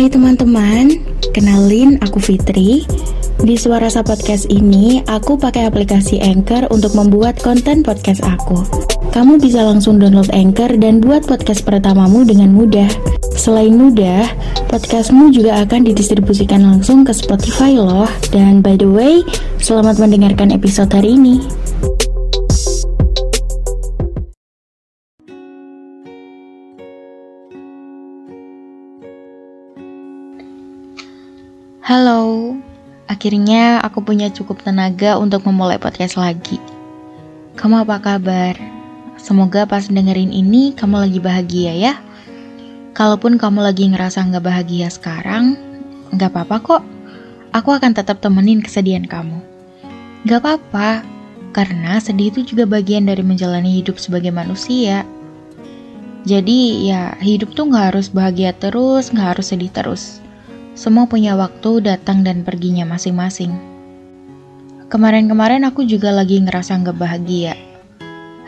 Hai teman-teman, kenalin aku Fitri. Di Suarasa Podcast ini, aku pakai aplikasi Anchor untuk membuat konten podcast aku. Kamu bisa langsung download Anchor dan buat podcast pertamamu dengan mudah. Selain mudah, podcastmu juga akan didistribusikan langsung ke Spotify loh. Dan by the way, selamat mendengarkan episode hari ini. Halo, akhirnya aku punya cukup tenaga untuk memulai podcast lagi. Kamu apa kabar? Semoga pas dengerin ini kamu lagi bahagia ya. Kalaupun kamu lagi ngerasa nggak bahagia sekarang, nggak apa-apa kok. Aku akan tetap temenin kesedihan kamu. Nggak apa-apa, karena sedih itu juga bagian dari menjalani hidup sebagai manusia. Jadi ya hidup tuh nggak harus bahagia terus, nggak harus sedih terus semua punya waktu datang dan perginya masing-masing. Kemarin-kemarin aku juga lagi ngerasa nggak bahagia.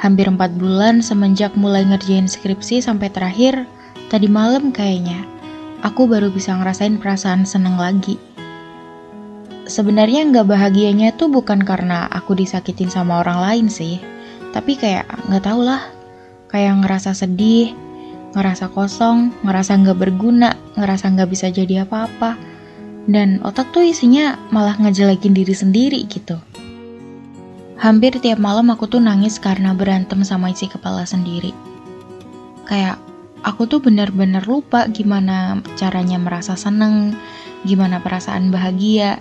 Hampir empat bulan semenjak mulai ngerjain skripsi sampai terakhir, tadi malam kayaknya, aku baru bisa ngerasain perasaan seneng lagi. Sebenarnya nggak bahagianya tuh bukan karena aku disakitin sama orang lain sih, tapi kayak nggak tau lah, kayak ngerasa sedih, ngerasa kosong, ngerasa nggak berguna, ngerasa nggak bisa jadi apa-apa. Dan otak tuh isinya malah ngejelekin diri sendiri gitu. Hampir tiap malam aku tuh nangis karena berantem sama isi kepala sendiri. Kayak aku tuh bener-bener lupa gimana caranya merasa seneng, gimana perasaan bahagia.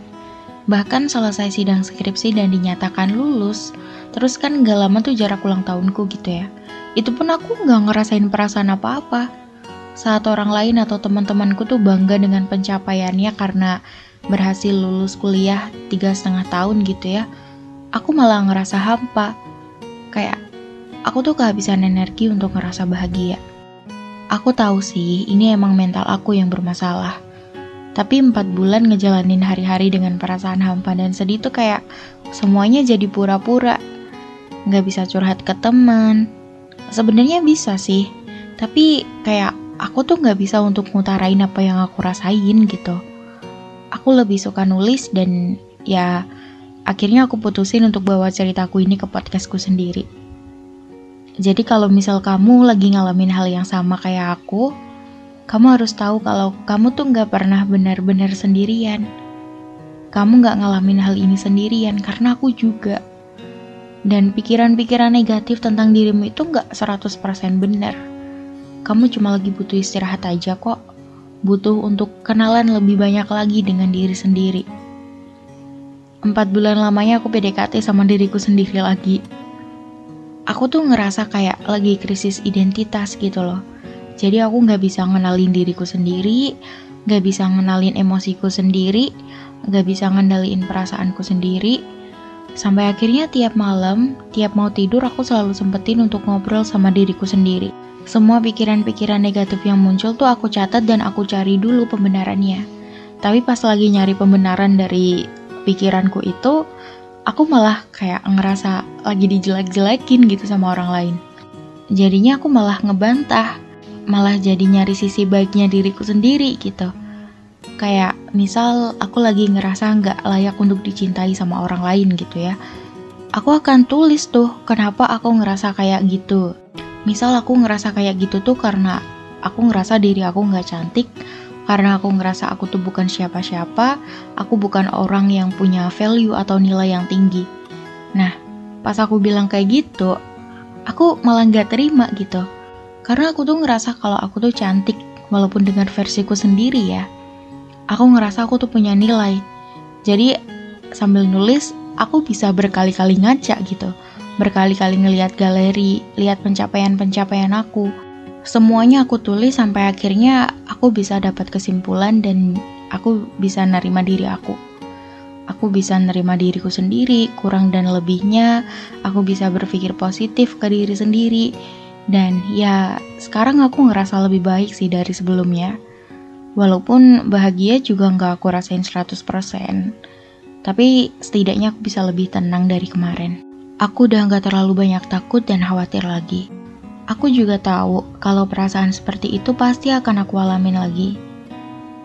Bahkan selesai sidang skripsi dan dinyatakan lulus, terus kan gak lama tuh jarak ulang tahunku gitu ya itu pun aku nggak ngerasain perasaan apa-apa. Saat orang lain atau teman-temanku tuh bangga dengan pencapaiannya karena berhasil lulus kuliah tiga setengah tahun gitu ya, aku malah ngerasa hampa. Kayak aku tuh kehabisan energi untuk ngerasa bahagia. Aku tahu sih, ini emang mental aku yang bermasalah. Tapi empat bulan ngejalanin hari-hari dengan perasaan hampa dan sedih tuh kayak semuanya jadi pura-pura. Gak bisa curhat ke teman, sebenarnya bisa sih. Tapi kayak aku tuh nggak bisa untuk ngutarain apa yang aku rasain gitu. Aku lebih suka nulis dan ya akhirnya aku putusin untuk bawa ceritaku ini ke podcastku sendiri. Jadi kalau misal kamu lagi ngalamin hal yang sama kayak aku kamu harus tahu kalau kamu tuh nggak pernah benar-benar sendirian. Kamu nggak ngalamin hal ini sendirian karena aku juga dan pikiran-pikiran negatif tentang dirimu itu nggak 100% benar. Kamu cuma lagi butuh istirahat aja kok. Butuh untuk kenalan lebih banyak lagi dengan diri sendiri. Empat bulan lamanya aku PDKT sama diriku sendiri lagi. Aku tuh ngerasa kayak lagi krisis identitas gitu loh. Jadi aku nggak bisa ngenalin diriku sendiri, nggak bisa ngenalin emosiku sendiri, nggak bisa ngendaliin perasaanku sendiri, Sampai akhirnya tiap malam, tiap mau tidur aku selalu sempetin untuk ngobrol sama diriku sendiri. Semua pikiran-pikiran negatif yang muncul tuh aku catat dan aku cari dulu pembenarannya. Tapi pas lagi nyari pembenaran dari pikiranku itu, aku malah kayak ngerasa lagi dijelek-jelekin gitu sama orang lain. Jadinya aku malah ngebantah, malah jadi nyari sisi baiknya diriku sendiri gitu. Kayak misal aku lagi ngerasa nggak layak untuk dicintai sama orang lain gitu ya. Aku akan tulis tuh kenapa aku ngerasa kayak gitu. Misal aku ngerasa kayak gitu tuh karena aku ngerasa diri aku nggak cantik, karena aku ngerasa aku tuh bukan siapa-siapa, aku bukan orang yang punya value atau nilai yang tinggi. Nah, pas aku bilang kayak gitu, aku malah nggak terima gitu. Karena aku tuh ngerasa kalau aku tuh cantik, walaupun dengan versiku sendiri ya aku ngerasa aku tuh punya nilai. Jadi sambil nulis, aku bisa berkali-kali ngaca gitu. Berkali-kali ngeliat galeri, lihat pencapaian-pencapaian aku. Semuanya aku tulis sampai akhirnya aku bisa dapat kesimpulan dan aku bisa nerima diri aku. Aku bisa nerima diriku sendiri, kurang dan lebihnya. Aku bisa berpikir positif ke diri sendiri. Dan ya, sekarang aku ngerasa lebih baik sih dari sebelumnya. Walaupun bahagia juga nggak aku rasain 100%, tapi setidaknya aku bisa lebih tenang dari kemarin. Aku udah nggak terlalu banyak takut dan khawatir lagi. Aku juga tahu kalau perasaan seperti itu pasti akan aku alamin lagi.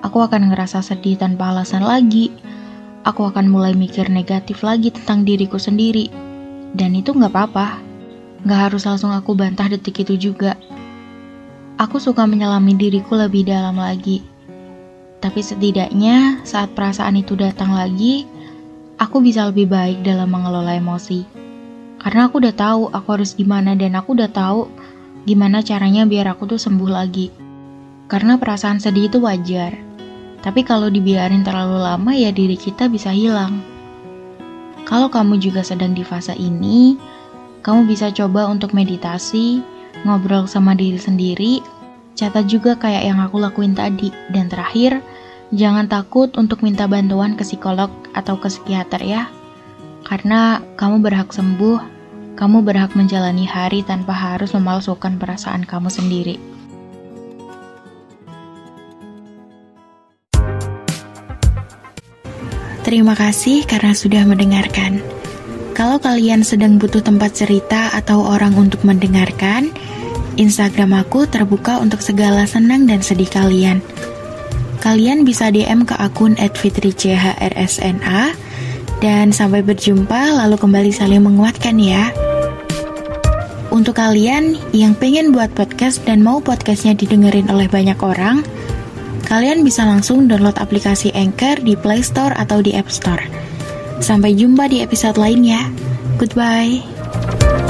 aku akan ngerasa sedih tanpa alasan lagi. Aku akan mulai mikir negatif lagi tentang diriku sendiri. Dan itu nggak apa-apa. Nggak harus langsung aku bantah detik itu juga. Aku suka menyelami diriku lebih dalam lagi. Tapi setidaknya saat perasaan itu datang lagi, aku bisa lebih baik dalam mengelola emosi. Karena aku udah tahu aku harus gimana dan aku udah tahu gimana caranya biar aku tuh sembuh lagi. Karena perasaan sedih itu wajar. Tapi kalau dibiarin terlalu lama ya diri kita bisa hilang. Kalau kamu juga sedang di fase ini, kamu bisa coba untuk meditasi, ngobrol sama diri sendiri, catat juga kayak yang aku lakuin tadi. Dan terakhir, jangan takut untuk minta bantuan ke psikolog atau ke psikiater ya. Karena kamu berhak sembuh, kamu berhak menjalani hari tanpa harus memalsukan perasaan kamu sendiri. Terima kasih karena sudah mendengarkan. Kalau kalian sedang butuh tempat cerita atau orang untuk mendengarkan, Instagram aku terbuka untuk segala senang dan sedih kalian. Kalian bisa DM ke akun @fitrichrsna dan sampai berjumpa lalu kembali saling menguatkan ya. Untuk kalian yang pengen buat podcast dan mau podcastnya didengerin oleh banyak orang, Kalian bisa langsung download aplikasi Anchor di Play Store atau di App Store. Sampai jumpa di episode lainnya. Goodbye.